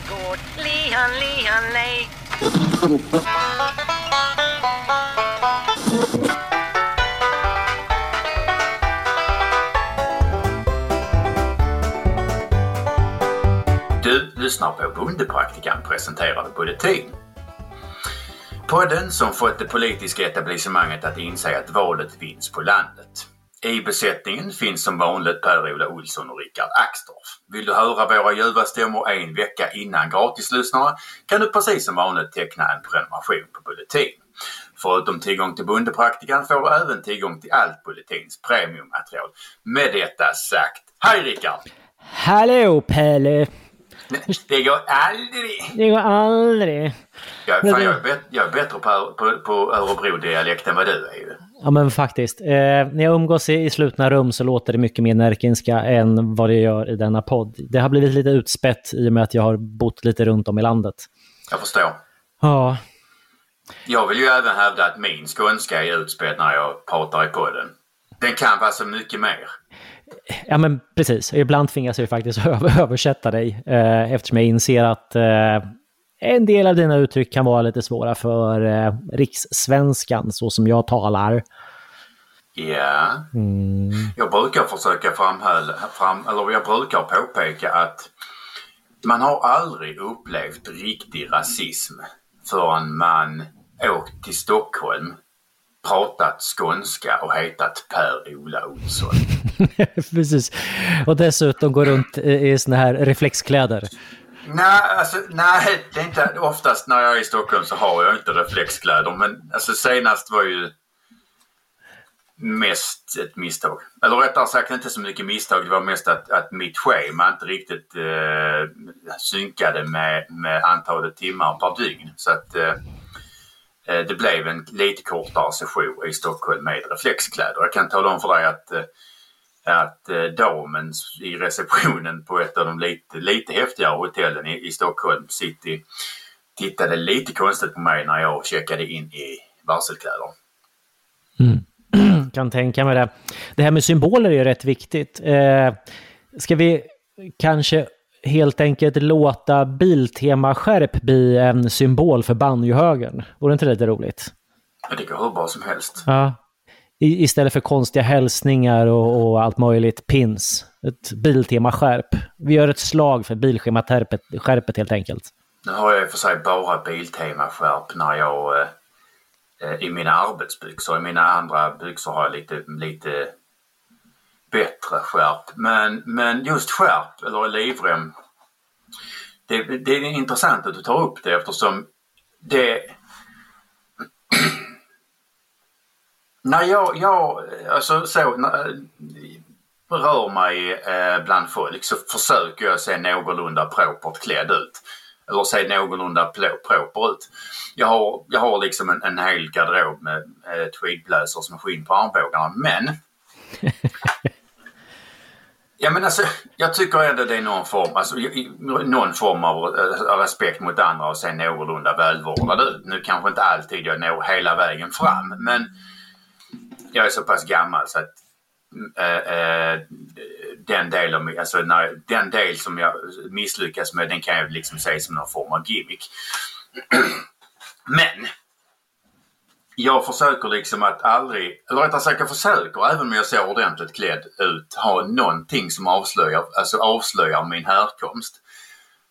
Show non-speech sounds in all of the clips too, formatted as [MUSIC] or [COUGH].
gård. Lihan, lihan, lej. Du lyssnar på Bondepraktikan presenterad Bulletin. Podden som fått det politiska etablissemanget att inse att valet vinns på landet. I besättningen finns som vanligt Per-Ola Olsson och Rickard Axdorff. Vill du höra våra ljuva stämmor en vecka innan gratislyssnarna kan du precis som vanligt teckna en prenumeration på Bulletin. Förutom tillgång till Bondepraktikan får du även tillgång till allt Bulletins premiummaterial. Med detta sagt, hej Rickard! Hallå Pelle! Det går aldrig! Det går aldrig. Jag, fan, jag, är, bet, jag är bättre på, på, på Örebro-dialekt än vad du är ju. Ja men faktiskt. Eh, när jag umgås i, i slutna rum så låter det mycket mer närkinska än vad det gör i denna podd. Det har blivit lite utspätt i och med att jag har bott lite runt om i landet. Jag förstår. Ja, Jag vill ju även hävda att min skånska är utspädd när jag pratar i podden. Den kan vara så mycket mer. ja men precis. Ibland tvingas jag ju faktiskt [LAUGHS] över- översätta dig eh, eftersom jag inser att eh, en del av dina uttryck kan vara lite svåra för eh, rikssvenskan så som jag talar. Ja. Jag brukar försöka framhålla, fram, eller jag brukar påpeka att man har aldrig upplevt riktig rasism förrän man åkt till Stockholm, pratat skånska och hetat Per-Ola Olsson. [LAUGHS] precis. Och dessutom går runt i, i såna här reflexkläder. Nej, alltså, nej, det är inte oftast när jag är i Stockholm så har jag inte reflexkläder. Men alltså, senast var ju mest ett misstag. Eller rättare sagt inte så mycket misstag. Det var mest att, att mitt schema inte riktigt eh, synkade med, med antalet timmar per dygn. Så att eh, eh det blev en lite kortare session i Stockholm med reflexkläder. Jag kan tala om för dig att eh, att eh, damen i receptionen på ett av de lite, lite häftigare hotellen i, i Stockholm City tittade lite konstigt på mig när jag checkade in i varselkläder. [CLEARS THROAT] kan tänka mig det. Det här med symboler är ju rätt viktigt. Eh, ska vi kanske helt enkelt låta Biltema-skärp bli en symbol för banjohögern? Vore inte det lite roligt? Det går hur bra som helst. Ja. I, istället för konstiga hälsningar och, och allt möjligt pins. Ett Biltema-skärp. Vi gör ett slag för Bilschema-skärpet helt enkelt. Nu har jag i och för sig bara Biltema-skärp när jag eh, eh, i mina arbetsbyxor. I mina andra byxor har jag lite, lite bättre skärp. Men, men just skärp eller livrem. Det, det är intressant att du tar upp det eftersom det när jag, jag alltså så, när, rör mig eh, bland folk så försöker jag se någorlunda propert klädd ut. Eller se någorlunda proper ut. Jag har, jag har liksom en, en hel garderob med eh, tweedblazers med skinn på armbågarna men [LAUGHS] Ja men alltså jag tycker ändå det är någon form, alltså, någon form av eh, respekt mot andra och se någorlunda välvårdad ut. Nu kanske inte alltid jag når hela vägen fram men jag är så pass gammal så att äh, äh, den, del av, alltså när, den del som jag misslyckas med den kan jag liksom se som någon form av gimmick. Men jag försöker liksom att aldrig, eller rättare sagt jag försöker även om jag ser ordentligt klädd ut ha någonting som avslöjar, alltså avslöjar min härkomst.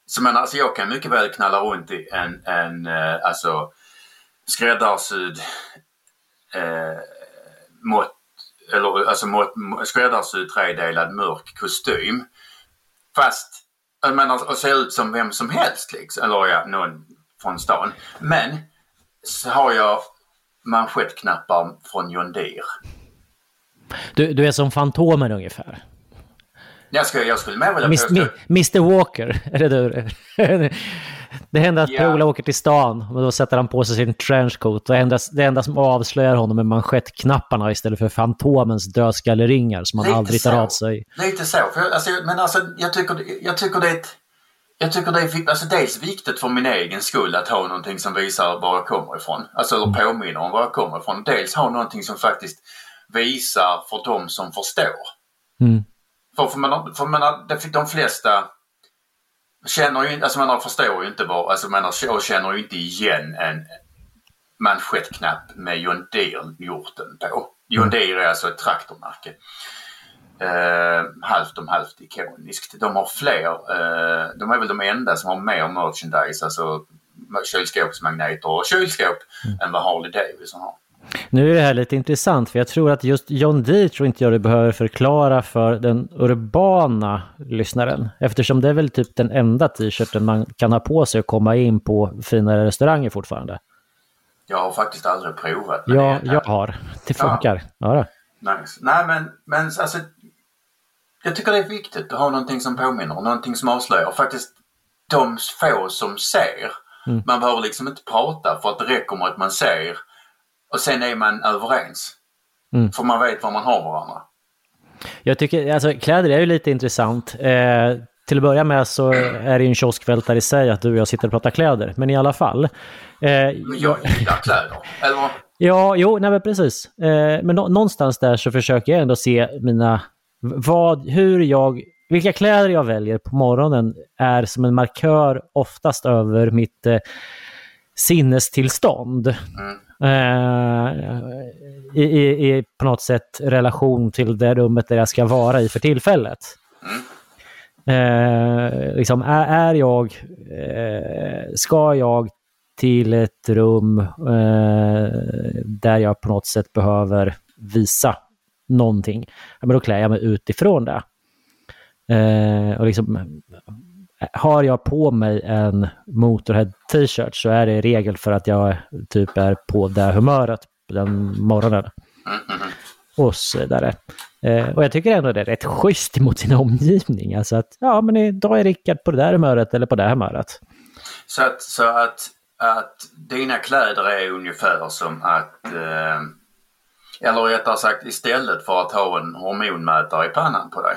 Så men alltså jag kan mycket väl knalla runt i en, en eh, alltså skräddarsydd eh, mått, eller alltså mått, må- skräddarsydd tredelad mörk kostym. Fast, jag menar, och se ut som vem som helst liksom. Eller ja, någon från stan. Men så har jag manschettknappar från John Deere. Du, du är som Fantomen ungefär. Jag, ska, jag skulle med vilja påstå... Mr Walker, [LAUGHS] är det du? Det händer att Ja. Per-Ola åker till stan och då sätter han på sig sin trenchcoat. Det enda, det enda som avslöjar honom är manschettknapparna istället för Fantomens dödskalleringar som han Lite aldrig tar så. av sig. Lite så. För, alltså, men alltså, jag tycker, jag tycker det är ett, Jag tycker det är alltså, dels viktigt för min egen skull att ha någonting som visar var jag kommer ifrån. Alltså eller påminner om var jag kommer ifrån. Dels ha någonting som faktiskt visar för de som förstår. Mm. För, för, man, för man, de flesta känner ju, alltså man förstår ju inte vad, alltså man känner ju inte igen en manschettknapp med John Deere-hjorten på. John Deere är alltså ett traktormärke. Eh, halvt om halvt ikoniskt. De har fler, eh, de är väl de enda som har mer merchandise, alltså kylskåpsmagneter och kylskåp mm. än vad Harley Davidson har. Nu är det här lite intressant för jag tror att just John Deere tror inte jag du behöver förklara för den urbana lyssnaren. Eftersom det är väl typ den enda t-shirten man kan ha på sig och komma in på finare restauranger fortfarande. Jag har faktiskt aldrig provat. Ja, jag har. Det funkar. Ja. ja nice. Nej men, men alltså, jag tycker det är viktigt att ha någonting som påminner, någonting som avslöjar. Faktiskt de få som ser. Mm. Man behöver liksom inte prata för att det räcker med att man ser och sen är man överens. Mm. För man vet var man har varandra. Jag tycker, alltså kläder är ju lite intressant. Eh, till att börja med så är det ju en kioskvältare i sig att du och jag sitter och pratar kläder. Men i alla fall. Eh, jag gillar kläder, eller? Ja, jo, nej men precis. Eh, men nå någonstans där så försöker jag ändå se mina, vad, hur jag, vilka kläder jag väljer på morgonen är som en markör oftast över mitt eh, sinnestillstånd. Mm. Eh, i, i, i, på något sätt relation till det rummet där jag ska vara i för tillfället. Eh, liksom, är, är jag, eh, ska jag till ett rum eh, där jag på något sätt behöver visa någonting, ja, men då klär jag mig utifrån det. Eh, och liksom, har jag på mig en Motorhead t-shirt så är det i regel för att jag typ är på det humöret den morgonen. Och så vidare. Eh, och jag tycker ändå det är rätt schysst mot sin omgivning. Alltså att, ja men idag är Rickard på det där humöret eller på det humöret. Så att, så att, att dina kläder är ungefär som att, eh, eller rättare sagt istället för att ha en hormonmätare i pannan på dig?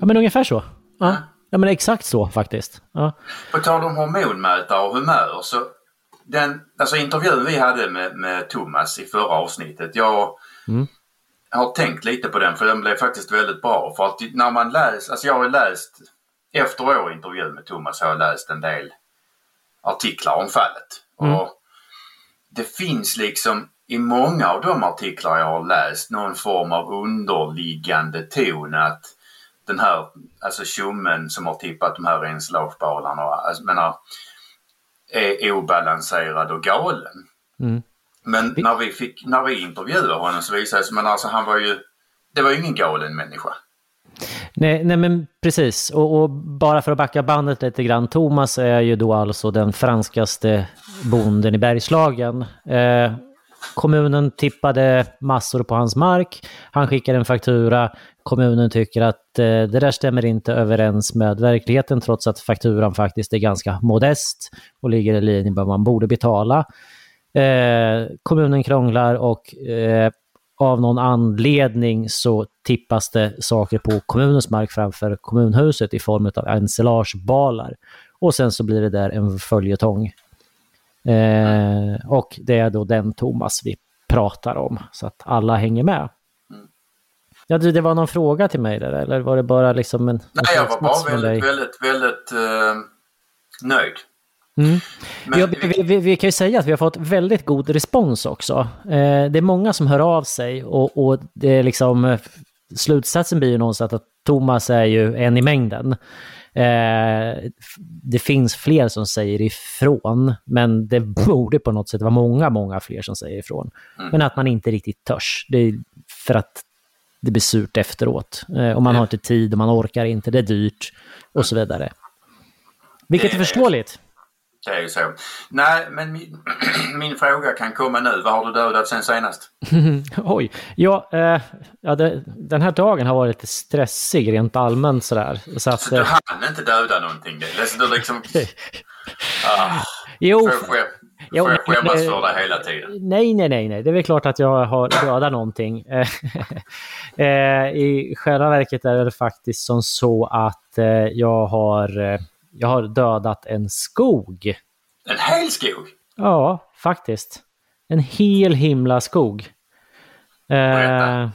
Ja men ungefär så. Ja. Ja men exakt så faktiskt. Ja. På tal om hormonmätare och humör så den alltså intervjun vi hade med, med Thomas i förra avsnittet. Jag mm. har tänkt lite på den för den blev faktiskt väldigt bra. För att när man läser, alltså jag har läst, efter vår intervju med Thomas har jag läst en del artiklar om fallet. Mm. Och det finns liksom i många av de artiklar jag har läst någon form av underliggande ton att den här, alltså tjommen som har tippat de här enslagsbalarna, alltså, menar, är obalanserad och galen. Mm. Men när vi, fick, när vi intervjuade honom så visade det sig, men alltså han var ju, det var ju ingen galen människa. Nej, nej men precis. Och, och, bara för att backa bandet lite grann. Thomas är ju då alltså den franskaste bonden i Bergslagen. Eh, kommunen tippade massor på hans mark. Han skickade en faktura kommunen tycker att eh, det där stämmer inte överens med verkligheten trots att fakturan faktiskt är ganska modest och ligger i linje med vad man borde betala. Eh, kommunen krånglar och eh, av någon anledning så tippas det saker på kommunens mark framför kommunhuset i form av ensilagebalar. Och sen så blir det där en följetong. Eh, och det är då den Thomas vi pratar om, så att alla hänger med. Ja, det var någon fråga till mig där eller var det bara liksom en... Nej, jag var bara väldigt, väldigt, väldigt uh, nöjd. Mm. Men... Vi, vi, vi, vi, kan ju säga att vi har fått väldigt god respons också. Eh, det är många som hör av sig och, och det är liksom, eh, slutsatsen blir ju någonstans att Thomas är ju en i mängden. Eh, det finns fler som säger ifrån, men det [LAUGHS] borde på något sätt vara många, många fler som säger ifrån. Mm. Men att man inte riktigt törs. Det är för att det blir surt efteråt. Eh, och man har inte tid och man orkar inte, det är dyrt och så vidare. Vilket är förståeligt. Det är ju så. Nej, men min, [CLEARS THROAT] min, fråga kan komma nu. Vad har du dödat sen senast? [LAUGHS] Oj, ja, eh, ja det, den här dagen har varit lite stressig rent allmänt sådär. Så, att, så du eh, hann inte döda någonting? Det, du liksom... [LAUGHS] ah, jo, Jo, Får jag skämmas för dig hela tiden? Nej, nej, nej, nej. Det är väl klart att jag har dödat någonting. [LAUGHS] Eh, I själva verket är det faktiskt som så att eh, jag har, eh, jag har dödat en skog. En hel skog? Ja, faktiskt. En hel himla skog. Berätta.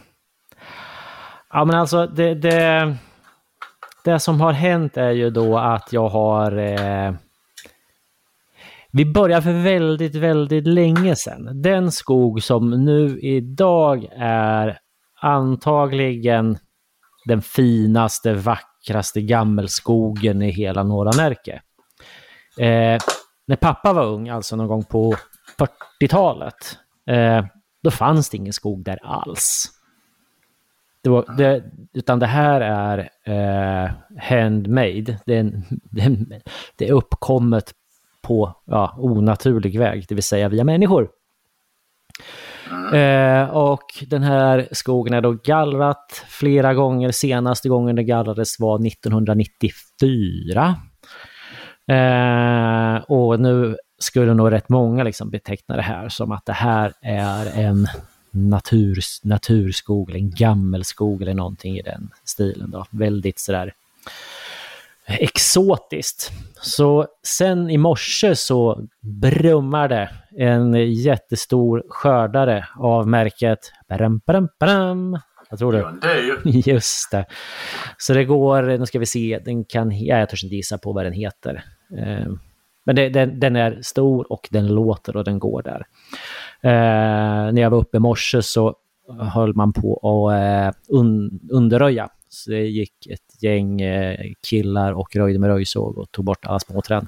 Ja, men alltså det, det, det som har hänt är ju då att jag har... Vi börjar för väldigt, väldigt länge sedan. Den skog som nu idag är antagligen den finaste, vackraste gammelskogen i hela norra Närke. Eh, när pappa var ung, alltså någon gång på 40-talet, eh, då fanns det ingen skog där alls. Det var, det, utan det här är eh, handmade. Det är, en, det är uppkommet på ja, onaturlig väg, det vill säga via människor. Eh, och den här skogen är då gallrat flera gånger. Senaste gången det gallrades var 1994. Eh, och nu skulle nog rätt många liksom beteckna det här som att det här är en natur, naturskog, eller en gammelskog eller någonting i den stilen. Då. Väldigt sådär exotiskt. Så sen i morse så brummar det en jättestor skördare av märket baram, baram, baram. Jag tror ju. [LAUGHS] Just det. Så det går, nu ska vi se, den kan, ja, jag törs inte gissa på vad den heter. Eh, men det, den, den, är stor och den låter och den går där. Eh, när jag var uppe i morse så höll man på att eh, un, underröja. Så det gick ett gäng eh, killar och röjde med röjsåg och tog bort alla småträd.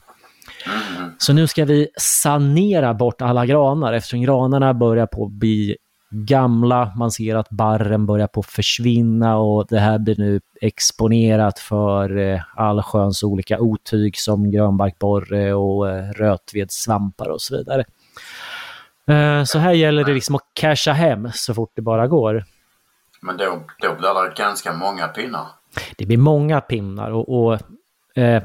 Så nu ska vi sanera bort alla granar eftersom granarna börjar på att bli gamla. Man ser att barren börjar på att försvinna och det här blir nu exponerat för eh, allsköns olika otyg som grönbarkborre och eh, rötvedssvampar och så vidare. Så här gäller det liksom att casha hem så fort det bara går. Men då, då blir det ganska många pinnar. Det blir många pinnar och, och eh,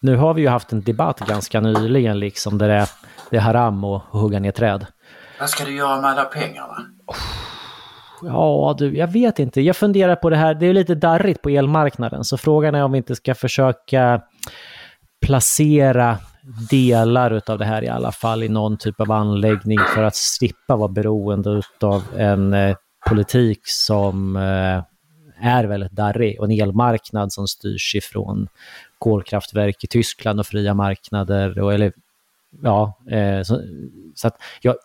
nu har vi ju haft en debatt ganska nyligen liksom där det är, det är haram att hugga ner träd. Vad ska du göra med alla pengarna? Ja, du, jag vet inte. Jag funderar på det här. Det är lite darrigt på elmarknaden, så frågan är om vi inte ska försöka placera delar av det här i alla fall i någon typ av anläggning för att slippa vara beroende av en eh, politik som eh, är väldigt darrig och en elmarknad som styrs ifrån kolkraftverk i Tyskland och fria marknader. Och, eller, ja, eh, så, så, att jag,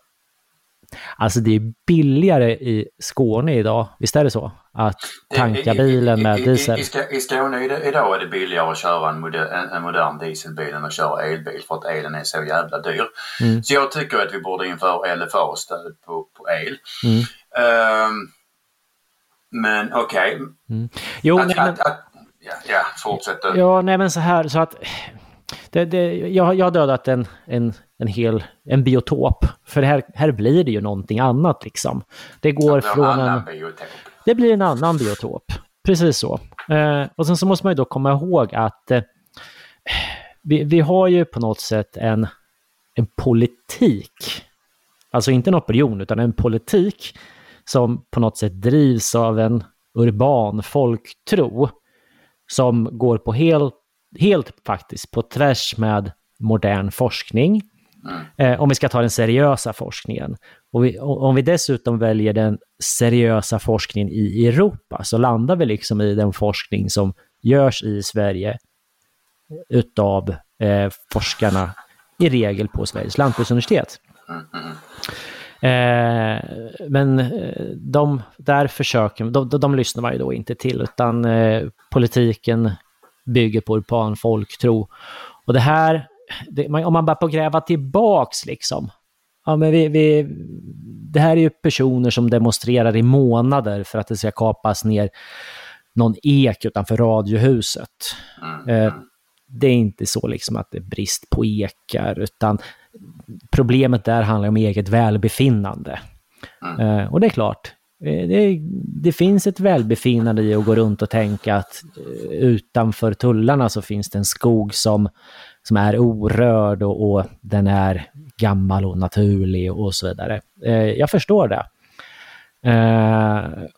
Alltså det är billigare i Skåne idag, visst är det så? Att tanka bilen med diesel. I, i, i Skåne idag är det billigare att köra en, moder, en, en modern dieselbil än att köra elbil för att elen är så jävla dyr. Mm. Så jag tycker att vi borde införa LFA-stöd på, på el. Mm. Um, men okej. Okay. Mm. Jo, att, nej, att, men... Att, ja, ja, fortsätt Ja, nej men så här så att det, det, jag, jag har dödat en, en, en hel en biotop. För här, här blir det ju någonting annat liksom. Det går det från en... Biotop. Det blir en annan biotop. Precis så. Eh, och sen så måste man ju då komma ihåg att eh, vi, vi har ju på något sätt en, en politik. Alltså inte en opinion, utan en politik som på något sätt drivs av en urban folktro som går på helt helt faktiskt på tvärs med modern forskning. Mm. Eh, om vi ska ta den seriösa forskningen. Och vi, om vi dessutom väljer den seriösa forskningen i Europa så landar vi liksom i den forskning som görs i Sverige utav eh, forskarna i regel på Sveriges lantbruksuniversitet. Eh, men eh, de, där försöker, de, de, de lyssnar man ju då inte till utan eh, politiken bygger på urban folktro. Och det här, det, om man bara på gräva tillbaks liksom. Ja, men vi, vi, det här är ju personer som demonstrerar i månader för att det ska kapas ner någon ek utanför radiohuset. Mm. Eh, det är inte så liksom att det är brist på ekar, utan problemet där handlar om eget välbefinnande. Mm. Eh, och det är klart, Eh, det, det, finns ett välbefinnande i att gå runt och tänka att eh, utanför tullarna så finns det en skog som, som är orörd och, och den är gammal och naturlig och så vidare. Jag förstår det.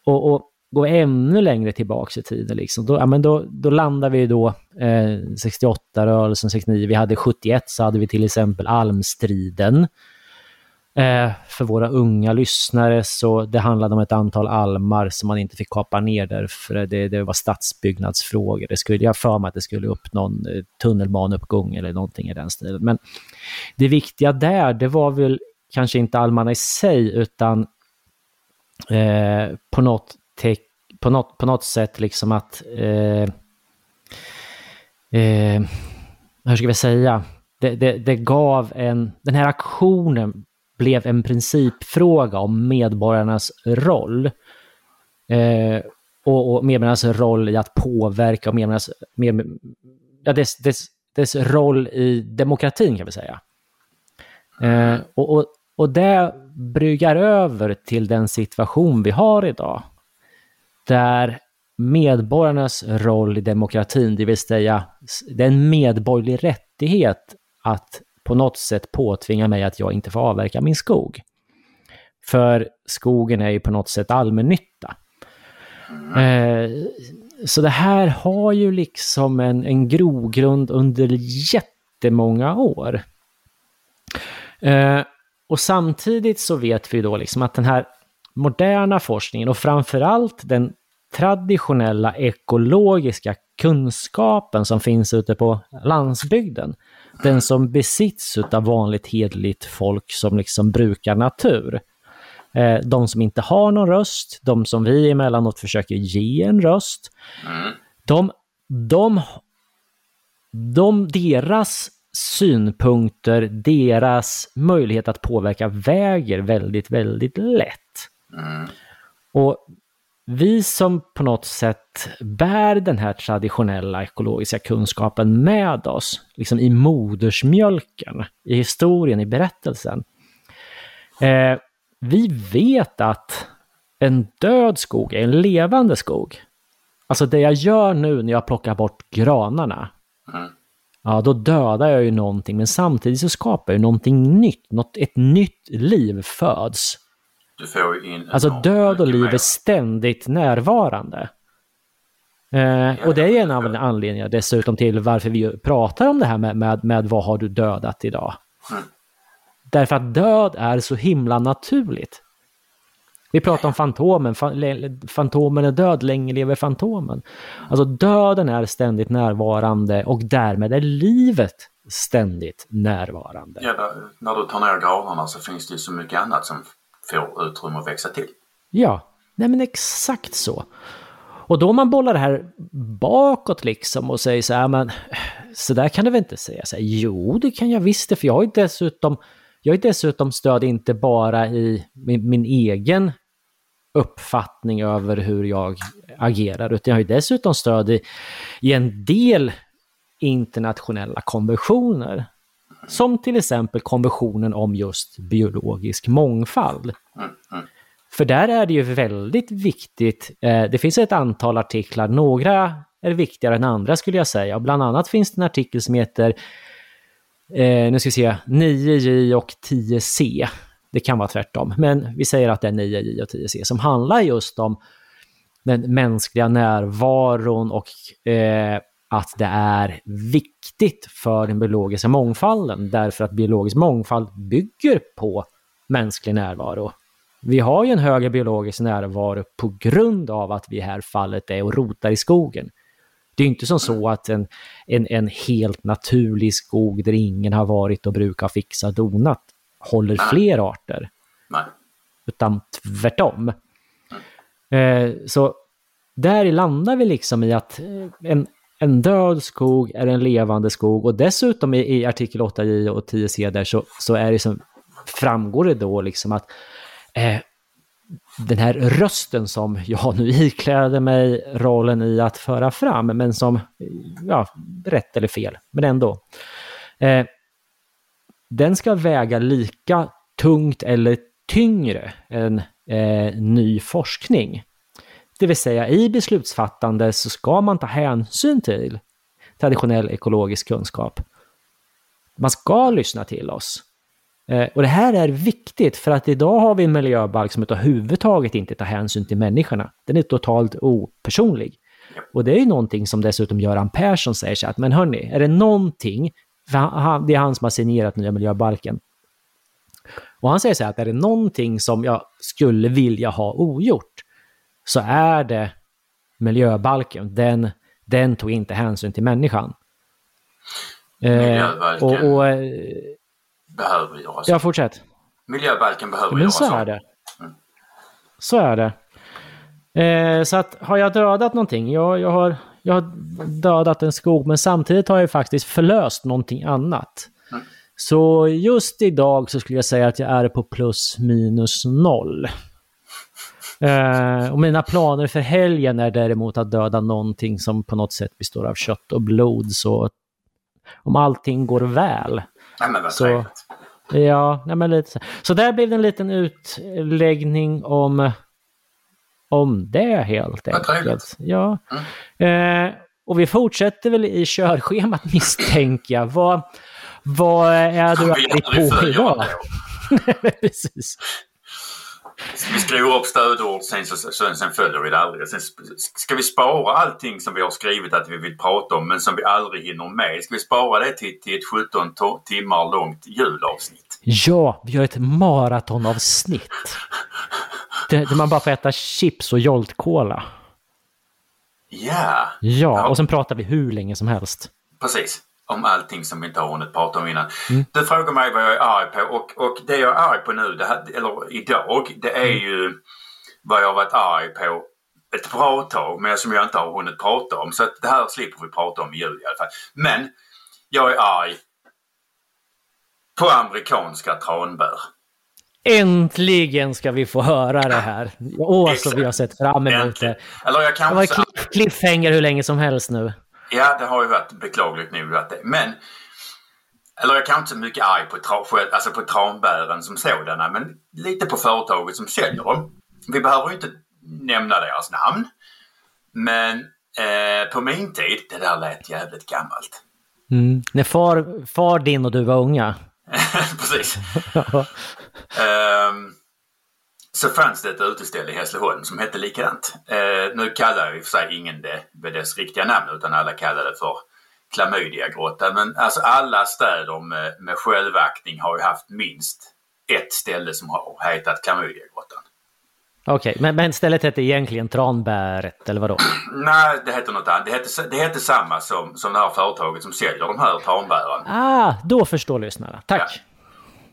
och, och gå ännu längre tillbaka i tiden, liksom, då, ja, men då, då landar vi då eh, 68, rörelsen 69, vi hade 71 så hade vi till exempel almstriden Eh, för våra unga lyssnare så det handlade om ett antal almar som man inte fick kapa ner därför det, det var stadsbyggnadsfrågor. Det skulle, jag för mig att det skulle upp någon eh, tunnelbaneuppgång eller någonting i den stilen. Men det viktiga där, det var väl kanske inte almarna i sig utan eh, på, något på, något, på något sätt liksom att eh, eh, hur ska vi säga, det, det, det, gav en, den här aktionen blev en principfråga om medborgarnas roll. Eh, och, och medborgarnas roll i att påverka och medborgarnas, med, ja, dess, dess, dess roll i demokratin kan vi säga. Eh, och, och, och det bryggar över till den situation vi har idag. Där medborgarnas roll i demokratin, det vill säga det är en medborgerlig rättighet att på något sätt påtvinga mig att jag inte får avverka min skog. För skogen är ju på något sätt allmännytta. Eh, så det här har ju liksom en, en grogrund under jättemånga år. Eh, och samtidigt så vet vi då liksom att den här moderna forskningen och framförallt den traditionella ekologiska kunskapen som finns ute på landsbygden, den som besitts av vanligt hedligt folk som liksom brukar natur. Eh, de som inte har någon röst, de som vi emellanåt försöker ge en röst, de, de, de, deras synpunkter, deras möjlighet att påverka väger väldigt, väldigt lätt. Och vi som på något sätt bär den här traditionella ekologiska kunskapen med oss, liksom i modersmjölken, i historien, i berättelsen. Eh, vi vet att en död skog är en levande skog. Alltså det jag gör nu när jag plockar bort granarna, mm. ja då dödar jag ju någonting, men samtidigt så skapar jag någonting nytt, något, ett nytt liv föds. Du får in alltså död och liv är ständigt närvarande. Eh, och det är en av anledningarna dessutom till varför vi pratar om det här med, med, med vad har du dödat idag. Mm. Därför att död är så himla naturligt. Vi pratar om Fantomen, Fantomen är död, länge lever Fantomen. Alltså döden är ständigt närvarande och därmed är livet ständigt närvarande. Ja, när du tar ner granarna så finns det ju så mycket annat som får utrymme att växa till. Ja, nej men exakt så. Och då man bollar det här bakåt liksom och säger så här, men så där kan du väl inte säga? Så här, jo, det kan jag visst det, för jag har ju dessutom, jag har dessutom stöd inte bara i min, min, egen uppfattning över hur jag agerar, utan jag har ju dessutom stöd i, i en del internationella konventioner. Som till exempel konventionen om just biologisk mångfald. För där är det ju väldigt viktigt, eh, det finns ett antal artiklar, några är viktigare än andra skulle jag säga. Bland annat finns det en artikel som heter, eh, nu ska vi se, 9J och 10C. Det kan vara tvärtom, men vi säger att det är 9J och 10C som handlar just om den mänskliga närvaron och eh, att det är viktigt för den biologiska mångfalden därför att biologisk mångfald bygger på mänsklig närvaro. Vi har ju en högre biologisk närvaro på grund av att vi i det här fallet är och rotar i skogen. Det är inte som så att en, en, en helt naturlig skog där ingen har varit och brukat fixa donat håller fler arter. Nej. Utan tvärtom. Eh, så där landar vi liksom i att eh, en, en död skog är en levande skog och dessutom i, i artikel 8j och 10c där så, så är det som, framgår det då liksom att eh, den här rösten som jag nu ikläder mig rollen i att föra fram, men som, ja, rätt eller fel, men ändå. Eh, den ska väga lika tungt eller tyngre än eh, ny forskning. Det vill säga i beslutsfattande så ska man ta hänsyn till traditionell ekologisk kunskap. Man ska lyssna till oss. Eh, och det här är viktigt för att idag har vi en miljöbalk som överhuvudtaget inte tar hänsyn till människorna. Den är totalt opersonlig. Och det är ju någonting som dessutom Göran Persson säger så att, men hörni, är det någonting, det är han som har signerat nya miljöbalken, Och han säger så här att är det någonting som jag skulle vilja ha ogjort så är det miljöbalken. Den, den tog inte hänsyn till människan. Eh, Miljöbalken. och, och, eh, Behöver göras. ja, fortsätt. Miljöbalken behöver Men göras så är det. Så är det. Eh, så att har jag dödat någonting? Jag, jag, har, jag har dödat en skog, men samtidigt har jag faktiskt förlöst någonting annat. Så just idag så skulle jag säga att jag är på plus minus noll. Eh, och mina planer för helgen är däremot att döda någonting som på något sätt består av kött och blod. Så om allting går väl Nej men vad Så- trevligt. Ja, nej men lite så. Så där blev det en liten utläggning om, om det helt enkelt. Ja. Eh, och vi fortsätter väl i körschemat [LAUGHS] misstänker jag. Vad, vad är du på idag? [LAUGHS] Precis. Vi skriver upp stödord, sen, så, sen, sen följer vi det aldrig. Sen ska vi spara allting som vi har skrivit att vi vill prata om men som vi aldrig hinner med? Ska vi spara det till, till ett 17 to- timmar långt julavsnitt? Ja, vi gör ett maratonavsnitt. Där man bara får äta chips och Jolt Cola. Ja, Ja, och sen pratar vi hur länge som helst. precis. Om allting som vi inte har hunnit prata om innan. Du frågar mig vad jag är arg på och, och det jag är arg på nu, här, eller idag, det är ju vad jag har varit arg på ett bra tag men som jag inte har hunnit prata om. Så att det här slipper vi prata om i jul i alla fall. Men jag är arg på amerikanska tranbär. Äntligen ska vi få höra det här. Åh, så vi har sett fram emot Äntligen. det. Eller jag Det var kanske... cliff- cliffhanger hur länge som helst nu. Ja, det har ju varit beklagligt nog varit det. Men... Eller jag kanske inte så mycket arg på, tra, alltså på tranbären som sådana men lite på företaget som säljer dem. Vi behöver ju inte nämna deras namn. Men eh, på min tid, det där lät jävligt gammalt. Mm. När far, far din och du var unga. [LAUGHS] Precis. [LAUGHS] Ehm, så fanns det ett uteställe i Hässleholm som hette likadant. Eh, nu kallar i och för sig ingen det med dess riktiga namn utan alla kallar det för Klamydiagrottan. Men alltså alla städer med, med självaktning har ju haft minst ett ställe som har hetat Klamydiagrottan. Okej, men, men stället hette egentligen Tranbäret, eller vadå? [CLEARS THROAT] Nej, det heter något annat. Det hette, det hette samma som, som det här företaget som säljer de här tranbären. Ah, då förstår lyssnarna. Tack.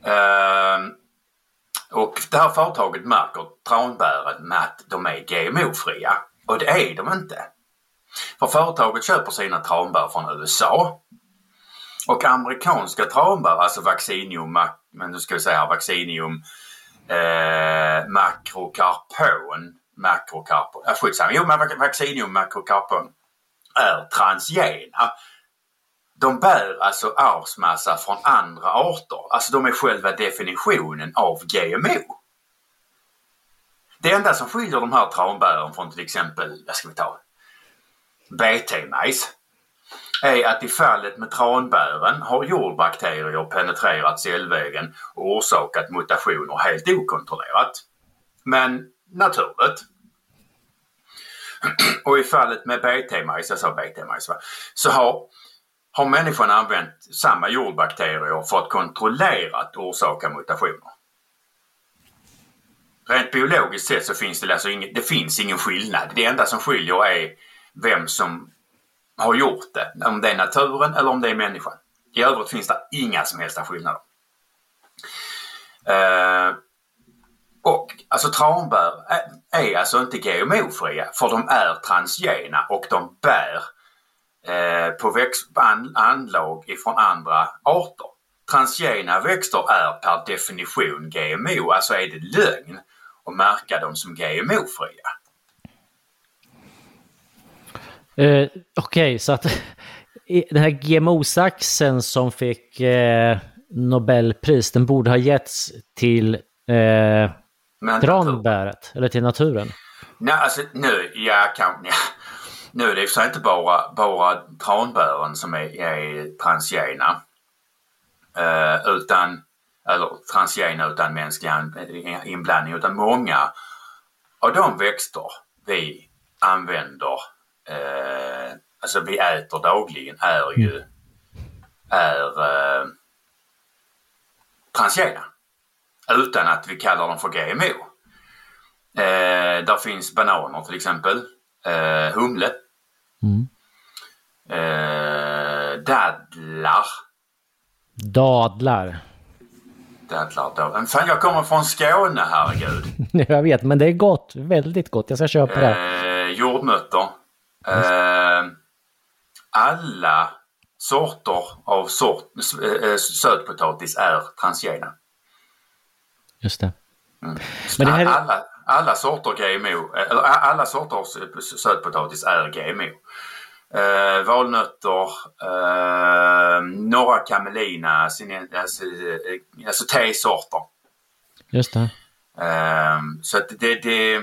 Ehm, och det här företaget märker tranbären med att de är GMO-fria. Och det är de inte. För företaget köper sina tranbär från USA. Och amerikanska tranbär, alltså Vaccinium, men nu ska vi säga Vaccinium eh, Macrocarpon, Macrocarpon, äh, skitsamma, jo men Vaccinium Macrocarpon är transgena. De bär alltså arvsmassa från andra arter. Alltså de är själva definitionen av GMO. Det enda som skiljer de här tranbären från till exempel, vad ska vi ta, BT-majs är att i fallet med tranbären har jordbakterier penetrerat cellvägen och orsakat mutationer helt okontrollerat. Men naturligt. [CLEARS THROAT] Och i fallet med BT-majs, jag sa BT-majs va, så har, har människan använt samma jordbakterier för att kontrollerat orsaka mutationer. Rent biologiskt sett så finns det alltså ingen, det finns ingen skillnad. Det enda som skiljer är vem som har gjort det. Om det är naturen eller om det är människan. I övrigt finns det inga som helst skillnader. Eh, och alltså tranbär är, är alltså inte GMO-fria för de är transgena och de bär på växt, an, anlag ifrån andra arter. Transgena växter är per definition GMO, alltså är det lögn att märka dem som GMO-fria. Eh, Okej, så att [LAUGHS] den här GMO-saxen som fick eh, Nobelpris, den borde ha getts till eh, tranbäret, eller till naturen. Nej, alltså nu, [LAUGHS] ja, kan, ja. Nu är det i och för sig inte bara, bara tranbären som är, är transgena. Eh, utan, eller transgena utan mänsklig an- inblandning, utan många av de växter vi använder, eh, alltså vi äter dagligen, är ju är eh, transgena. utan att vi kallar dem för GMO. Eh, där finns bananer till exempel, eh, humle, Mm. eh, dadlar. Dadlar. Dadlar. Men fan, jag kommer från Skåne, herregud. [LAUGHS] Jag vet, men det är gott. Väldigt gott. Jag ska köpa det. Eh, jordnötter. Eh, alla sorter av sort, eh, sötpotatis är transgena. Just det. Men Men det här är- alla, alla sorter GMO, eller alla sorter sötpotatis är GMO. Eh, valnötter, eh, norra camelina, sin- alltså, eh, alltså tesorter. Just det. Eh, så att det, det...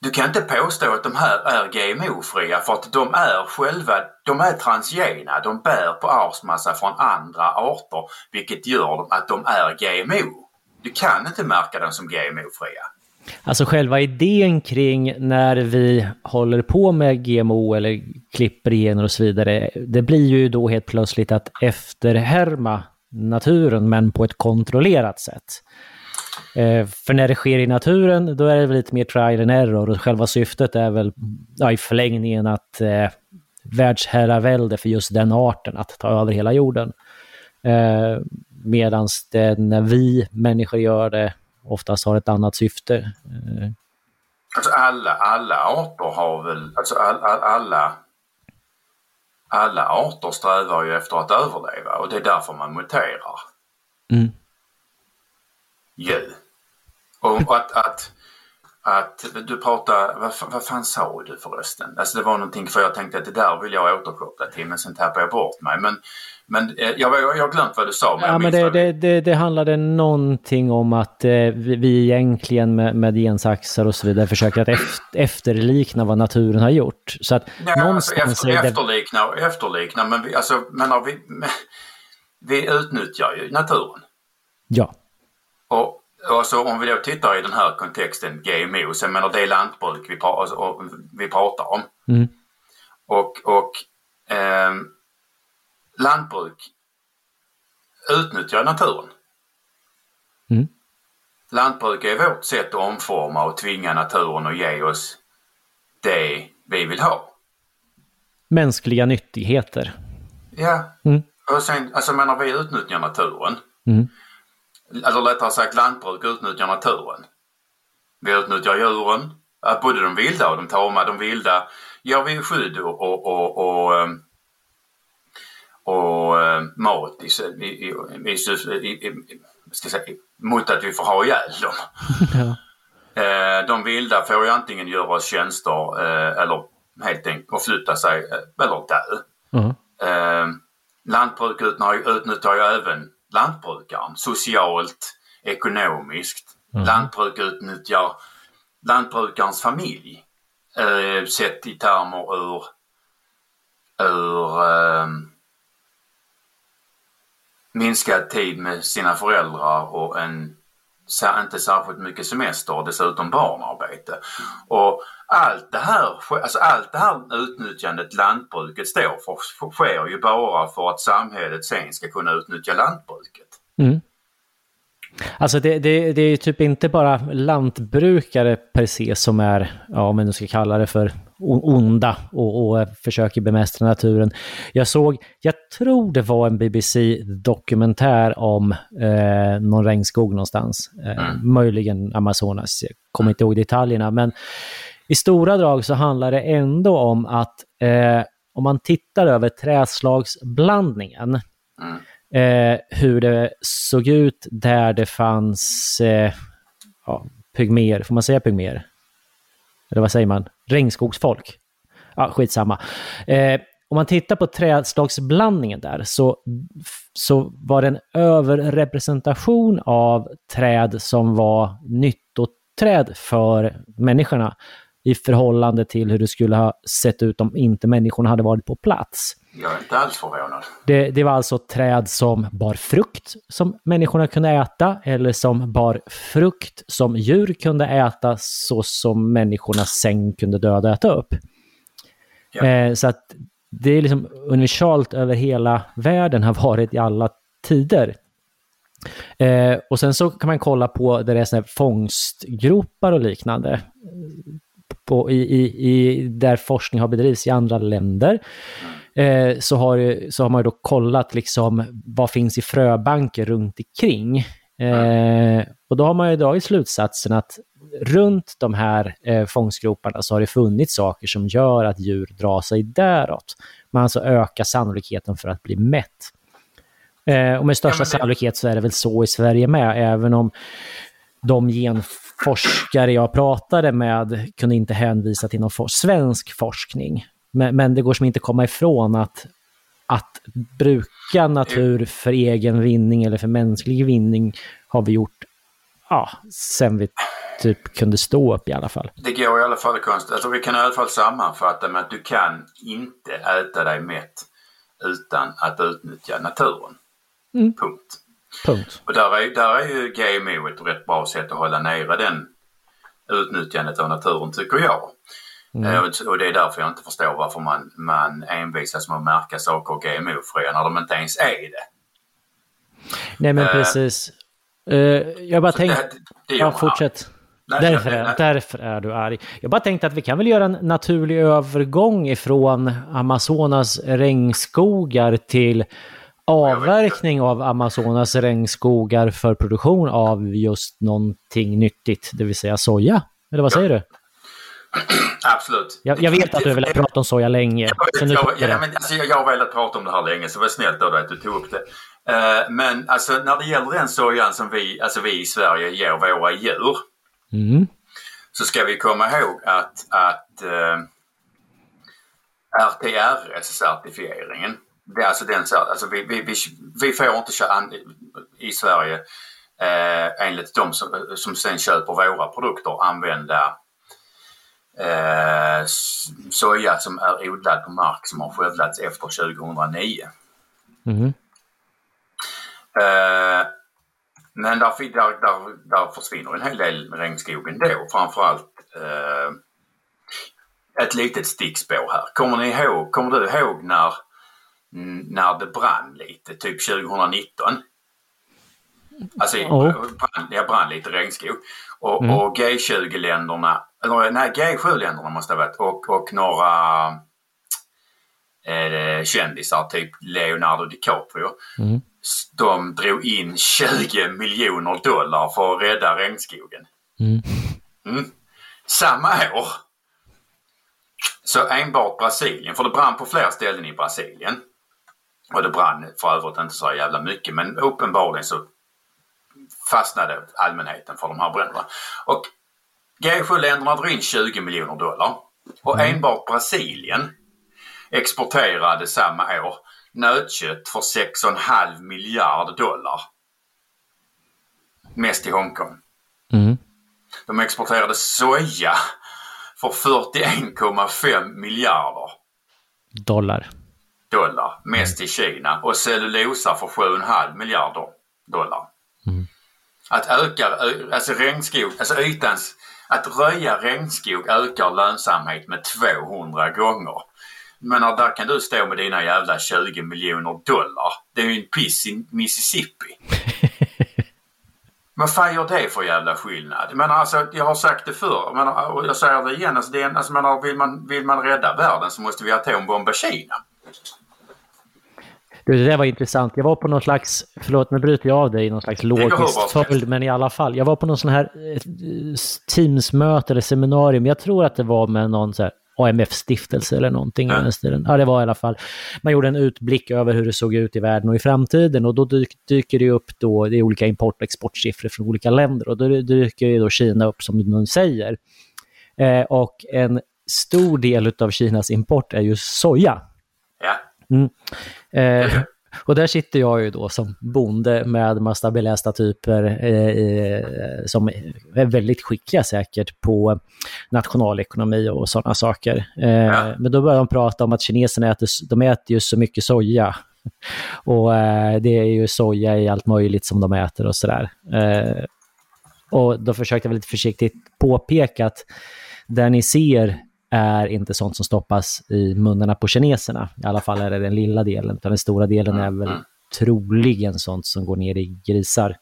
Du kan inte påstå att de här är GMO-fria för att de är själva, de är transgena. De bär på arvsmassa från andra arter vilket gör att de är GMO. Du kan inte märka dem som GMO-fria. Alltså själva idén kring när vi håller på med GMO eller klipper gener och så vidare, det blir ju då helt plötsligt att efterhärma naturen men på ett kontrollerat sätt. Eh, för när det sker i naturen, då är det väl lite mer trial and error och själva syftet är väl ja, i förlängningen att eh, världsherravälde för just den arten, att ta över hela jorden. Eh, Medan när vi människor gör det oftast har ett annat syfte. Eh, Alltså alla, alla arter har väl, alltså all, all, alla, alla arter strävar ju efter att överleva och det är därför man muterar. Mm. Ju. Och att, att, att du pratar, vad, vad fan sa du förresten? Alltså det var någonting för jag tänkte att det där vill jag återkoppla till men sen tappade jag bort mig. Men, men eh, jag, har glömt vad du sa. Ja, jag men det, det, det, det handlade någonting om att eh, vi, vi egentligen med, med gensaxar och så vidare försöker att eft, efterlikna vad naturen har gjort. Så att Nej, alltså efter, efterlikna och efterlikna men vi, alltså, menar vi, [LAUGHS] vi utnyttjar ju naturen. Ja. Och, och så om vi då tittar i den här kontexten GMO, så jag menar det är lantbruk vi, pra, alltså, vi pratar om. Mm. Och, och ehm, lantbruk utnyttjar naturen. Mm. Lantbruk är vårt sätt att omforma och tvinga naturen att ge oss det vi vill ha. Mänskliga nyttigheter. Ja. Mm. Och sen, alltså menar vi utnyttjar naturen. Mm. Eller lättare sagt lantbruk utnyttjar naturen. Vi utnyttjar djuren, både de vilda och de tama. De vilda gör vi skydd och, och, och, och, ehm, och eh, mat i, i, i, i, ska säga, mot att vi får ha ihjäl dem. [LAUGHS] Ja. Eh, De vilda får ju antingen göra oss tjänster eh, eller helt enkelt förflytta sig eh, eller dö. Eh, lantbruk utnyttjar ju även lantbrukaren socialt, ekonomiskt. Lantbruk utnyttjar lantbrukarens familj eh, sett i termer ur, ur eh, minskad tid med sina föräldrar och en inte särskilt mycket semester och dessutom barnarbete. Och allt det här, alltså allt det här utnyttjandet lantbruket står för sker ju bara för att samhället sen ska kunna utnyttja lantbruket. Mm. Alltså det, det, det är ju typ inte bara lantbrukare per se som är, ja om man nu ska kalla det för onda och, och försöker bemästra naturen. Jag såg, jag tror det var en BBC-dokumentär om eh, någon regnskog någonstans. Eh, Möjligen Amazonas, jag kommer inte ihåg detaljerna. Men i stora drag så handlar det ändå om att eh, om man tittar över träslagsblandningen Mm. eh, hur det såg ut där det fanns eh, ja, pygmer, får man säga pygmer? Eller vad säger man? Regnskogsfolk? Ja, skitsamma. Eh, om man tittar på trädslagsblandningen där så, så var det en överrepresentation av träd som var nyttoträd för människorna i förhållande till hur det skulle ha sett ut om inte människorna hade varit på plats. Jag är inte alls förvånad. Det, det var alltså träd som bar frukt som människorna kunde äta eller som bar frukt som djur kunde äta så som människorna sen kunde döda och äta upp. Ja. Eh, så att det är liksom universalt över hela världen har varit i alla tider. Eh, och sen så kan man kolla på där det är såna här fångstgropar och liknande. På, i, i, i, där forskning har bedrivits i andra länder. Eh, så, har, så har man då kollat liksom vad finns i fröbanker runt omkring. Eh, och då har man ju dragit slutsatsen att runt de här eh, fångstgroparna så har det funnits saker som gör att djur drar sig däråt. Man alltså ökar sannolikheten för att bli mätt. Eh, och med största ja, det... sannolikhet så är det väl så i Sverige med, även om de genforskare jag pratade med kunde inte hänvisa till någon for svensk forskning. Men, men, det går som inte komma ifrån att, att bruka natur för egen vinning eller för mänsklig vinning har vi gjort ja, sen vi typ kunde stå upp i alla fall. Det går i alla fall konstigt. Alltså vi kan i alla fall sammanfatta med att du kan inte äta dig mätt utan att utnyttja naturen. Mm. Punkt. Punkt. Och där är, där är ju GMO ett rätt bra sätt att hålla nere den utnyttjandet av naturen tycker jag. Mm. Eh, och det är därför jag inte förstår varför man, man envisas med att märka saker GMO-fria när de inte ens är det. Nej men uh, precis. Uh, jag bara tänkte... Ja, fortsätt. Nej, därför, nej, nej. är, därför är du arg. Jag bara tänkte att vi kan väl göra en naturlig övergång ifrån Amazonas regnskogar till avverkning av Amazonas regnskogar för produktion av just någonting nyttigt, det vill säga soja. Eller vad säger ja. du? [CLEARS THROAT] Absolut. Jag, jag, vet att du vill prata om soja länge. Jag, vet, jag, ja, men, alltså, jag, har velat prata om det här länge så det var snällt av dig att du tog upp det. Uh, men alltså när det gäller den sojan som vi, alltså, vi i Sverige ger våra djur mm. så ska vi komma ihåg att, att uh, eh, RTRS-certifieringen det är alltså den så alltså vi, vi, vi, vi får inte köra i Sverige eh, enligt de som, som sen köper våra produkter använda eh, soja som är odlad på mark som har skövlats efter 2009. Mm. Eh, men där, där, där, där försvinner en hel del regnskog ändå, framförallt eh, ett litet stickspår här. Kommer ni ihåg, kommer du ihåg när när det brann lite, typ 2019. Alltså oh. brann, jag brann lite regnskog. Och, mm. och G20-länderna, eller nej G7-länderna måste det ha varit och, och några eh, kändisar, typ Leonardo DiCaprio. Mm. De drog in 20 miljoner dollar för att rädda regnskogen. Mm. Mm. Samma år så enbart Brasilien, för det brann på flera ställen i Brasilien. Och det brann för övrigt inte så jävla mycket men uppenbarligen så fastnade allmänheten för de här bränderna. Och G7-länderna drog in 20 miljoner dollar och mm. enbart Brasilien exporterade samma år nötkött för 6,5 miljarder dollar. Mest till Hongkong. Mm. De exporterade soja för 41,5 miljarder. Dollar dollar, mest i Kina och cellulosa för 7,5 miljarder dollar. Mm. Att öka, alltså regnskog, alltså ytans, att röja regnskog ökar lönsamhet med 200 gånger. Men där kan du stå med dina jävla 20 miljoner dollar. Det är ju en piss i Mississippi. [LAUGHS] Vad fan gör det för jävla skillnad? Men alltså, jag har sagt det förr men, och jag säger det igen. Alltså, det är, alltså, men, vill, man, vill man rädda världen så måste vi atombomba Kina. Det där var intressant. Jag var på någon slags, förlåt nu bryter jag av dig i någon slags logisk följd, men i alla fall. Jag var på någon sån här eh, Teams-möte eller seminarium. Jag tror att det var med någon så här AMF-stiftelse eller någonting. Mm. Ja, det var i alla fall. Man gjorde en utblick över hur det såg ut i världen och i framtiden och då dyker det upp då, det är olika import och exportsiffror från olika länder och då dyker ju då Kina upp som du säger. Eh, och en stor del av Kinas import är ju soja. Mm. Eh, och där sitter jag ju då som bonde med massa belästa typer eh, som är väldigt skickliga säkert på nationalekonomi och sådana saker. Eh, ja. Men då börjar de prata om att kineserna äter, de äter ju så mycket soja. [LAUGHS] Och eh, det är ju soja i allt möjligt som de äter och sådär. Eh, och då försökte jag lite försiktigt påpeka att där ni ser är inte sånt som stoppas i munnarna på kineserna. I alla fall är det den lilla delen, utan den stora delen är väl troligen sånt som går ner i grisar.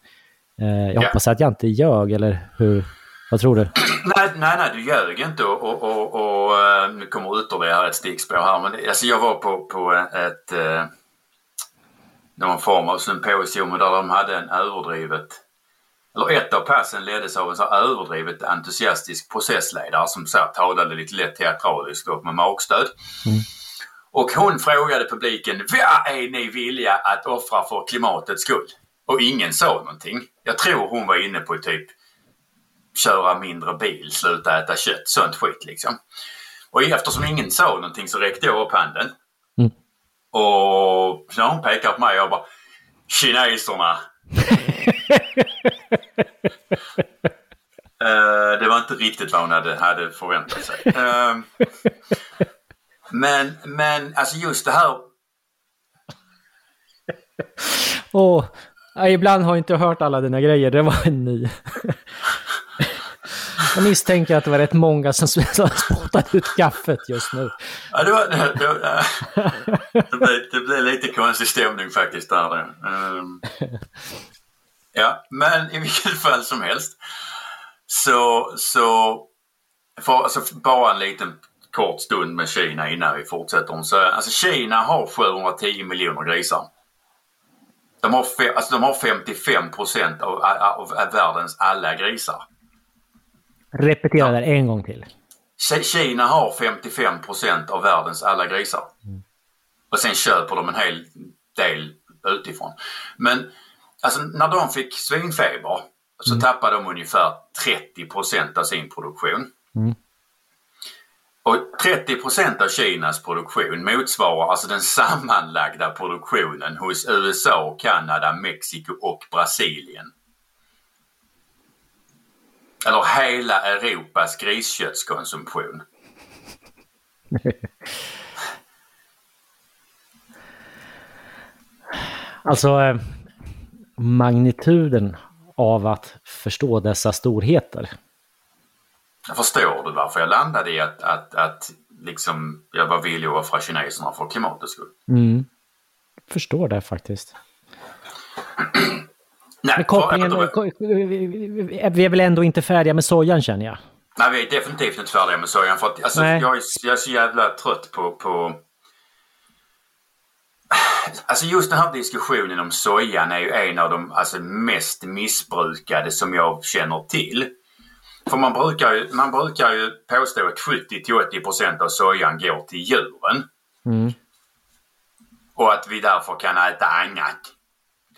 Eh, jag Ja. hoppas att jag inte ljög, eller hur? Vad tror du? [CLEARS THROAT] Nej, nej, nej, du ljög inte och, och, och, och eh, nu kommer ytterligare ett stickspår här. Men alltså jag var på, på ett, eh, någon form av symposium där de hade en överdrivet, eller ett av passen leddes av en så överdrivet entusiastisk processledare som så talade lite lätt teatraliskt och med magstöd. Och hon frågade publiken, vad är ni villiga att offra för klimatets skull? Och ingen sa någonting. Jag tror hon var inne på typ köra mindre bil, sluta äta kött, sånt skit liksom. Och eftersom ingen sa någonting så räckte jag upp handen. Mm. Och när hon pekar på mig jag bara Kineserna! [LAUGHS] Eh, det var inte riktigt vad hon hade, hade förväntat sig. Eh, men, men alltså just det här Åh, ja, ibland har jag inte hört alla dina grejer. Det var en ny. jag misstänker att det var rätt många som spottade ut kaffet just nu. Ja, det, var, det, det, det, blev, det blev lite konstig stämning faktiskt där. Um, ja, men i vilket [LAUGHS] fall som helst så, så för, alltså, bara en liten kort stund med Kina innan vi fortsätter. Så, alltså Kina har 710 miljoner grisar. De har, fe, alltså, de har 55 procent av, av, av världens alla grisar. Repetera Ja. där en gång till. Ki- Kina har 55 procent av världens alla grisar. Och sen köper de en hel del utifrån. Men alltså när de fick svinfeber så tappade de ungefär 30 procent av sin produktion. Mm. Och 30 procent av Kinas produktion motsvarar alltså den sammanlagda produktionen hos USA, Kanada, Mexiko och Brasilien. Eller hela Europas grisköttskonsumtion. [LAUGHS] Alltså eh, magnituden av att förstå dessa storheter. Förstår du varför jag landade i att, att, att liksom jag var villig att offra kineserna för klimatets skull? Mm. Förstår det faktiskt. [CLEARS THROAT] Nej, Men kopplingen, vi är väl ändå inte färdiga med sojan känner jag. Nej, vi är definitivt inte färdiga med sojan. För att, alltså, jag, är, jag är så jävla trött på, på... Alltså just den här diskussionen om sojan är ju en av de alltså, mest missbrukade som jag känner till. För man brukar ju, man brukar ju påstå att 70-80% av sojan går till djuren. Mm. Och att vi därför kan äta annat.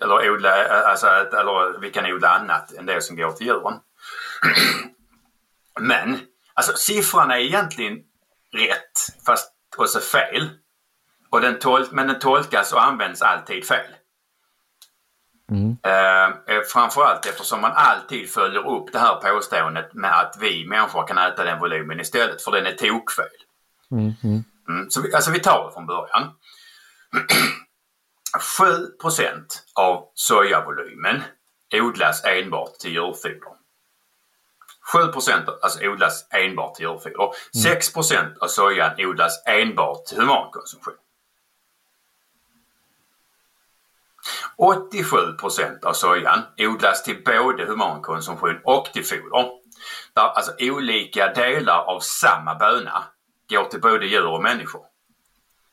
Eller, odla, alltså, att- eller vi kan odla annat än det som går till djuren. Men alltså siffran är egentligen rätt fast också fel. Och den tol- men den tolkas och används alltid fel. Mm. Eh, eh, framförallt eftersom man alltid följer upp det här påståendet med att vi människor kan äta den volymen istället för den är tokfel. Mm. Mm. Mm, så vi, alltså vi tar det från början. [CLEARS THROAT] 7% av sojavolymen odlas enbart till djurfoder. 7% alltså odlas enbart till djurfoder. 6% av sojan odlas enbart till humankonsumtion. 87 av sojan odlas till både humankonsumtion och till foder. Där alltså olika delar av samma böna går till både djur och människor.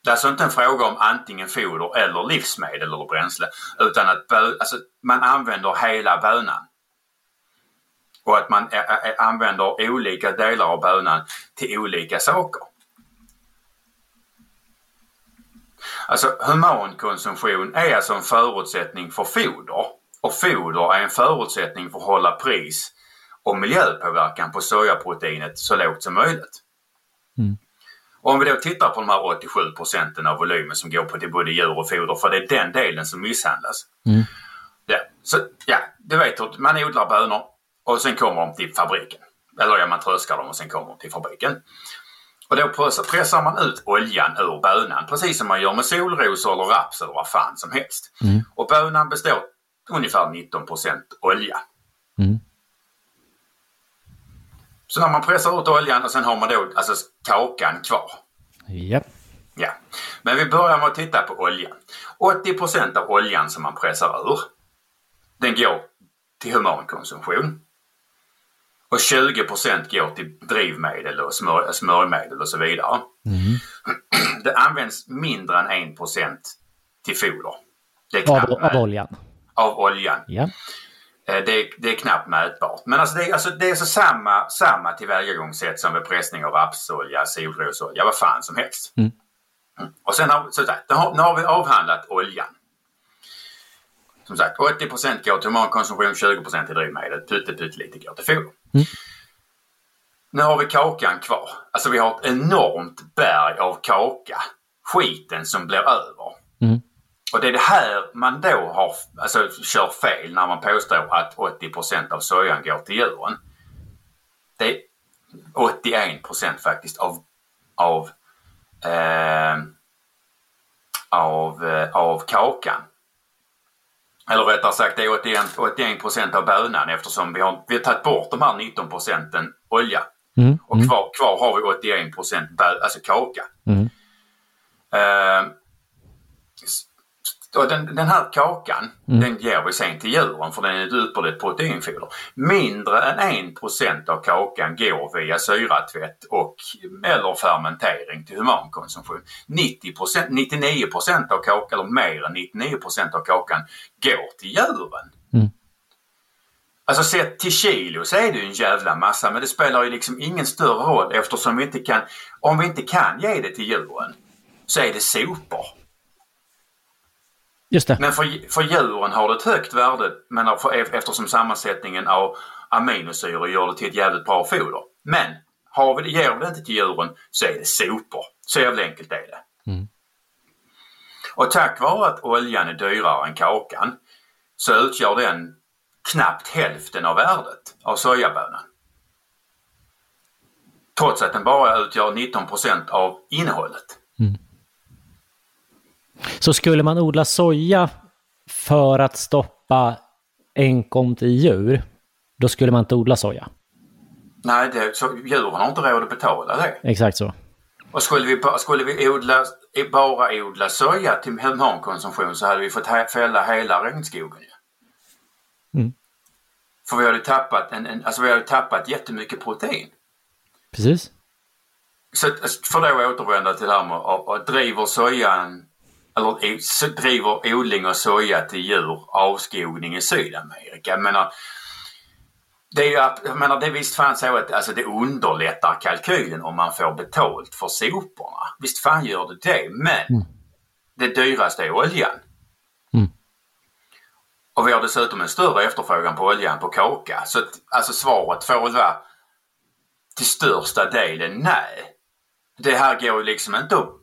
Det är alltså inte en fråga om antingen foder eller livsmedel eller bränsle utan att bö- alltså, man använder hela bönan. Och att man ä- ä- använder olika delar av bönan till olika saker. Alltså humankonsumtion är alltså en förutsättning för foder och foder är en förutsättning för att hålla pris och miljöpåverkan på sojaproteinet så lågt som möjligt. Mm. Om vi då tittar på de här 87 procenten av volymen som går på till både djur och foder, för det är den delen som misshandlas. Mm. Ja, så, ja, du vet hur man odlar bönor och sen kommer de till fabriken. Eller ja, man tröskar dem och sen kommer de till fabriken. Och då pressar, man ut oljan ur bönan precis som man gör med solrosor eller raps eller vad fan som helst. Mm. Och bönan består ungefär 19% olja. Mm. Så när man pressar ut oljan och sen har man då alltså kakan kvar. Ja. Ja, men vi börjar med att titta på oljan. 80% av oljan som man pressar ur, den går till humankonsumtion. Och 20% går till drivmedel och smör, smörjmedel och så vidare. Mm. [CLEARS THROAT] Det används mindre än 1% till foder. Av, av oljan. av oljan. Ja. Eh, Det är, det är knappt mätbart. Men alltså det är, alltså det är så samma, samma tillvägagångssätt som vid pressning av rapsolja, solrosolja, vad fan som helst. Mm. Mm. Och sen har, så har, nu har vi avhandlat oljan. Som sagt 80 går till humankonsumtion, 20 till drivmedel, pytte pyttelite går till foder. Mm. Nu har vi kakan kvar. Alltså vi har ett enormt berg av kaka. Skiten som blir över. Mm. Och det är det här man då har, alltså, kör fel när man påstår att 80% av sojan går till djuren. Det är 81% faktiskt av, av, eh, av, eh, av kakan. Eller rättare sagt det är 81, 81 av bönan eftersom vi har, vi har tagit bort de här 19 procenten olja. Mm. Och Mm. kvar, kvar har vi 81 bö, alltså kaka. Mm. Eh, och den, den här kakan den ger vi sen till djuren för den är ett ypperligt proteinfoder. Mindre än 1% av kakan går via syratvätt och eller fermentering till humankonsumtion. 90 99% av kakan, eller mer än 99% av kakan går till djuren. Mm. Alltså sett till kilo så är det ju en jävla massa men det spelar ju liksom ingen större roll eftersom vi inte kan, om vi inte kan ge det till djuren så är det sopor. Just det. Men för, för djuren har det ett högt värde men för, eftersom sammansättningen av aminosyror gör det till ett jävligt bra foder. Men har vi det, ger vi det inte till djuren så är det sopor. Så jävla enkelt är det. Mm. Och tack vare att oljan är dyrare än kakan så utgör den knappt hälften av värdet av sojabönan. Trots att den bara utgör 19% av innehållet. Så skulle man odla soja för att stoppa enkomt i djur, då skulle man inte odla soja. Nej, det, så djuren har inte råd att betala det. Exakt så. Och skulle vi, skulle vi odla, bara odla soja till humankonsumtion så hade vi fått fälla hela regnskogen. Mm. För vi hade tappat, en, en, alltså vi hade tappat jättemycket protein. Precis. Så för då återvända till det här med att driver sojan eller så driver odling av soja till djur avskogning i Sydamerika. Jag menar, det är ju, jag menar, det visst fan så att alltså, det underlättar kalkylen om man får betalt för soporna. Visst fan gör det det, men det dyraste är oljan. Mm. Och vi har dessutom en större efterfrågan på olja än på kaka. Så att, alltså svaret får väl vara till största delen nej. Det här går ju liksom inte att,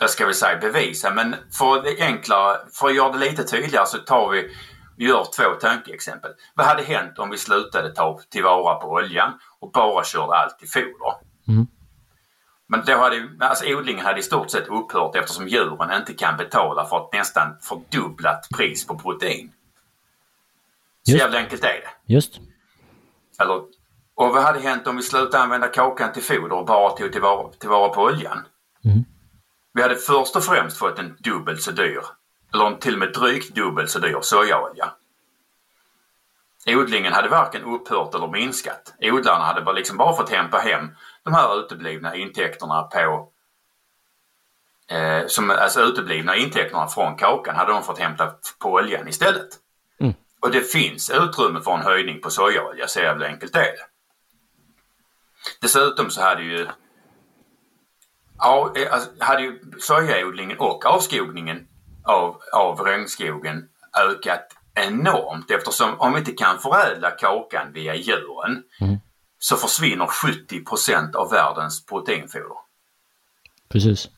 vad ska vi säga, bevisa men för det enklare, för att göra det lite tydligare så tar vi, gör två tankeexempel. Vad hade hänt om vi slutade ta tillvara på oljan och bara körde allt i foder? Mm. Men då hade alltså odlingen hade i stort sett upphört eftersom djuren inte kan betala för ett nästan fördubblat pris på protein. Så Just. jävla enkelt är det. Just. Eller, och vad hade hänt om vi slutade använda kakan till foder och bara tog tillvara, tillvara på oljan? Mm. Vi hade först och främst fått en dubbelt så dyr, eller till och med drygt dubbelt så dyr sojaolja. Odlingen hade varken upphört eller minskat. Odlarna hade bara, liksom bara fått hämta hem de här uteblivna intäkterna på eh, som, alltså uteblivna intäkterna från kakan hade de fått hämta på oljan istället. Mm. Och det finns utrymme för en höjning på sojaolja, så jävla enkelt är det. Dessutom så hade ju, ja, eh, alltså, hade ju sojaodlingen och avskogningen av, av regnskogen ökat enormt eftersom om vi inte kan förädla kakan via djuren Mm. så försvinner 70% av världens proteinfoder. Precis.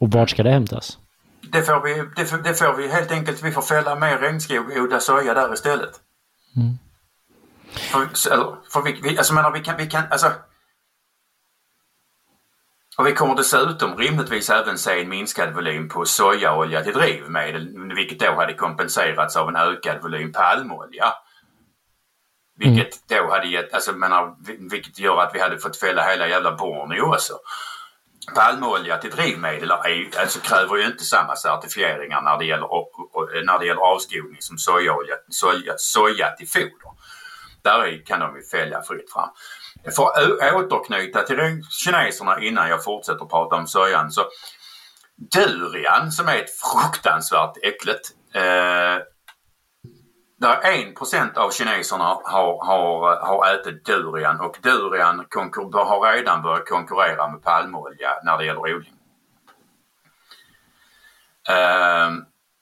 Och vart ska det hämtas? Det får vi, det får, det får vi helt enkelt, vi får fälla mer regnskog och odla soja där istället. Mm. För, för vi, vi, alltså menar vi kan, vi kan, alltså. Och vi kommer dessutom rimligtvis även se en minskad volym på sojaolja till drivmedel, vilket då hade kompenserats av en ökad volym palmolja. Vilket då hade gett, alltså menar, vil- vilket gör att vi hade fått fälla hela jävla Borneo också. palmolja till drivmedel är, alltså kräver ju inte samma certifieringar när det gäller, när det gäller avskogning som sojaolja, soja, soja till foder. Där kan de ju fälja fritt fram. För att återknyta till kineserna innan jag fortsätter prata om sojan så durian som är ett fruktansvärt äckligt. Eh, där 1% av kineserna har, har, har ätit durian och durian har redan börjat konkurrera med palmolja när det gäller odling. Eh,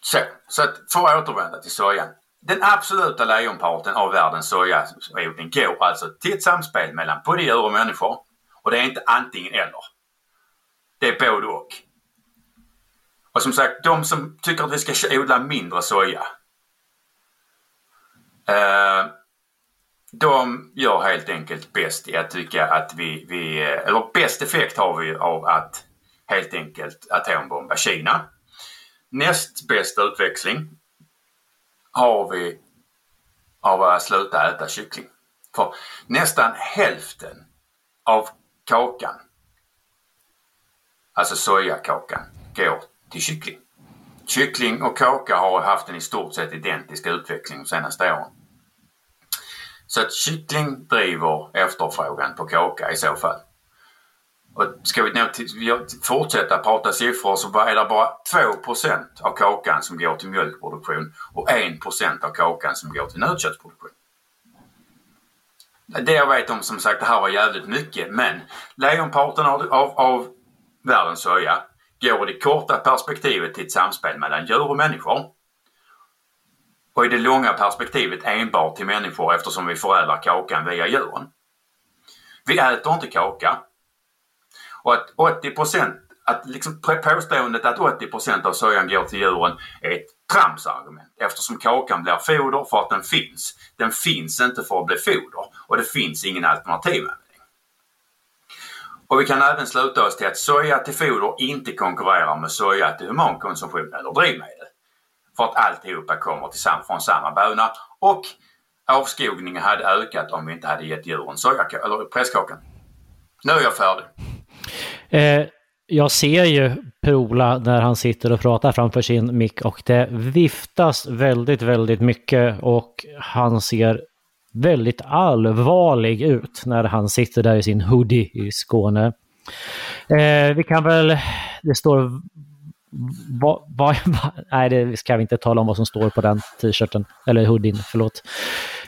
så, så att för att återvända till sojan. Den absoluta lejonparten av världens sojaodling går alltså till ett samspel mellan både djur och människor. Och det är inte antingen eller. Det är både och. Och som sagt, de som tycker att vi ska odla mindre soja. Eh, de gör helt enkelt bäst i att tycka att vi, vi, eh, eller bäst effekt har vi av att helt enkelt atombomba Kina. Näst bästa utväxling har vi av att sluta äta kyckling. För nästan hälften av kakan, alltså sojakakan, går till kyckling. Kyckling och kaka har haft en i stort sett identisk utveckling de senaste åren. Så att kyckling driver efterfrågan på kaka i så fall. Och ska vi nu fortsätta prata siffror så är det bara 2% av kakan som går till mjölkproduktion och 1% av kakan som går till nötköttsproduktion. Det jag vet om som sagt, det här var jävligt mycket men lejonparten av, av, av världens soja går i det korta perspektivet till ett samspel mellan djur och människor. Och i det långa perspektivet enbart till människor eftersom vi förädlar kakan via djuren. Vi äter inte kaka. Och att 80% att liksom påståendet att 80% av sojan går till djuren är ett tramsargument eftersom kakan blir foder för att den finns. Den finns inte för att bli foder och det finns ingen alternativanvändning. Och vi kan även sluta oss till att soja till foder inte konkurrerar med soja till humankonsumtion eller drivmedel. För att alltihopa kommer till från samma böna och avskogningen hade ökat om vi inte hade gett djuren soja eller presskakan. Nu är jag färdig. Eh, jag ser ju Per-Ola när han sitter och pratar framför sin mick och det viftas väldigt, väldigt mycket och han ser väldigt allvarlig ut när han sitter där i sin hoodie i Skåne. Eh, vi kan väl, det står Va, va, [LAUGHS] va, nej, det ska vi inte tala om vad som står på den t-shirten, eller hoodien, förlåt.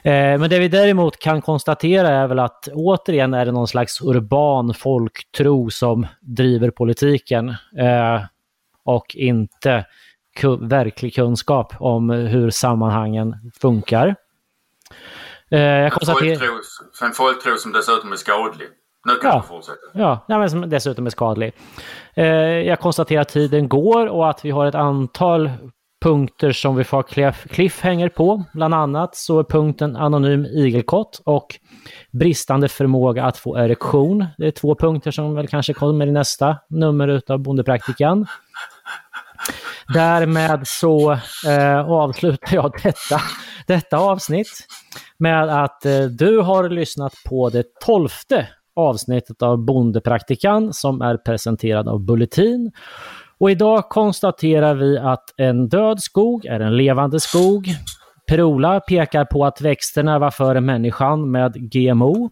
Eh, men det vi däremot kan konstatera är väl att återigen är det någon slags urban folktro som driver politiken eh, och inte verklig kunskap om hur sammanhangen funkar. Eh, jag konstaterar... En folktro som dessutom är skadlig. Nu kan ja. du fortsätta. Ja, men som dessutom är skadlig. Jag konstaterar att tiden går och att vi har ett antal punkter som vi får cliffhanger på. Bland annat så är punkten anonym igelkott och bristande förmåga att få erektion. Det är två punkter som väl kanske kommer i nästa nummer utav Bondepraktikan. Därmed så eh, avslutar jag detta, detta avsnitt med att eh, du har lyssnat på det tolfte avsnittet av Bondepraktikan som är presenterad av Bulletin. Och idag konstaterar vi att en död skog är en levande skog. Perola pekar på att växterna var före människan med GMO.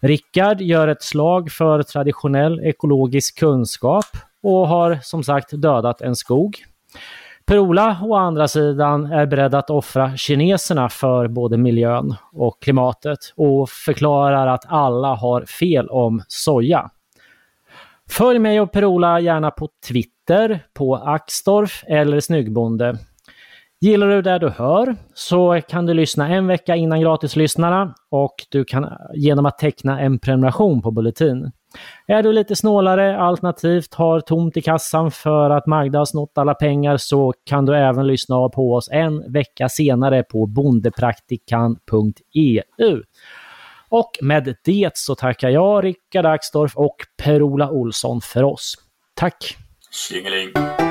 Rickard gör ett slag för traditionell ekologisk kunskap och har som sagt dödat en skog. Per-Ola å andra sidan är beredd att offra kineserna för både miljön och klimatet och förklarar att alla har fel om soja. Följ mig och Per-Ola gärna på Twitter, på Axdorf eller Snyggbonde. Gillar du det du hör så kan du lyssna en vecka innan gratislyssnarna och du kan genom att teckna en prenumeration på Bulletin. Är du lite snålare alternativt har tomt i kassan för att Magda har snott alla pengar så kan du även lyssna på oss en vecka senare på bondepraktikan.eu. Och med det så tackar jag Rickard Axdorff och Per-Ola Olsson för oss. Tack! 行个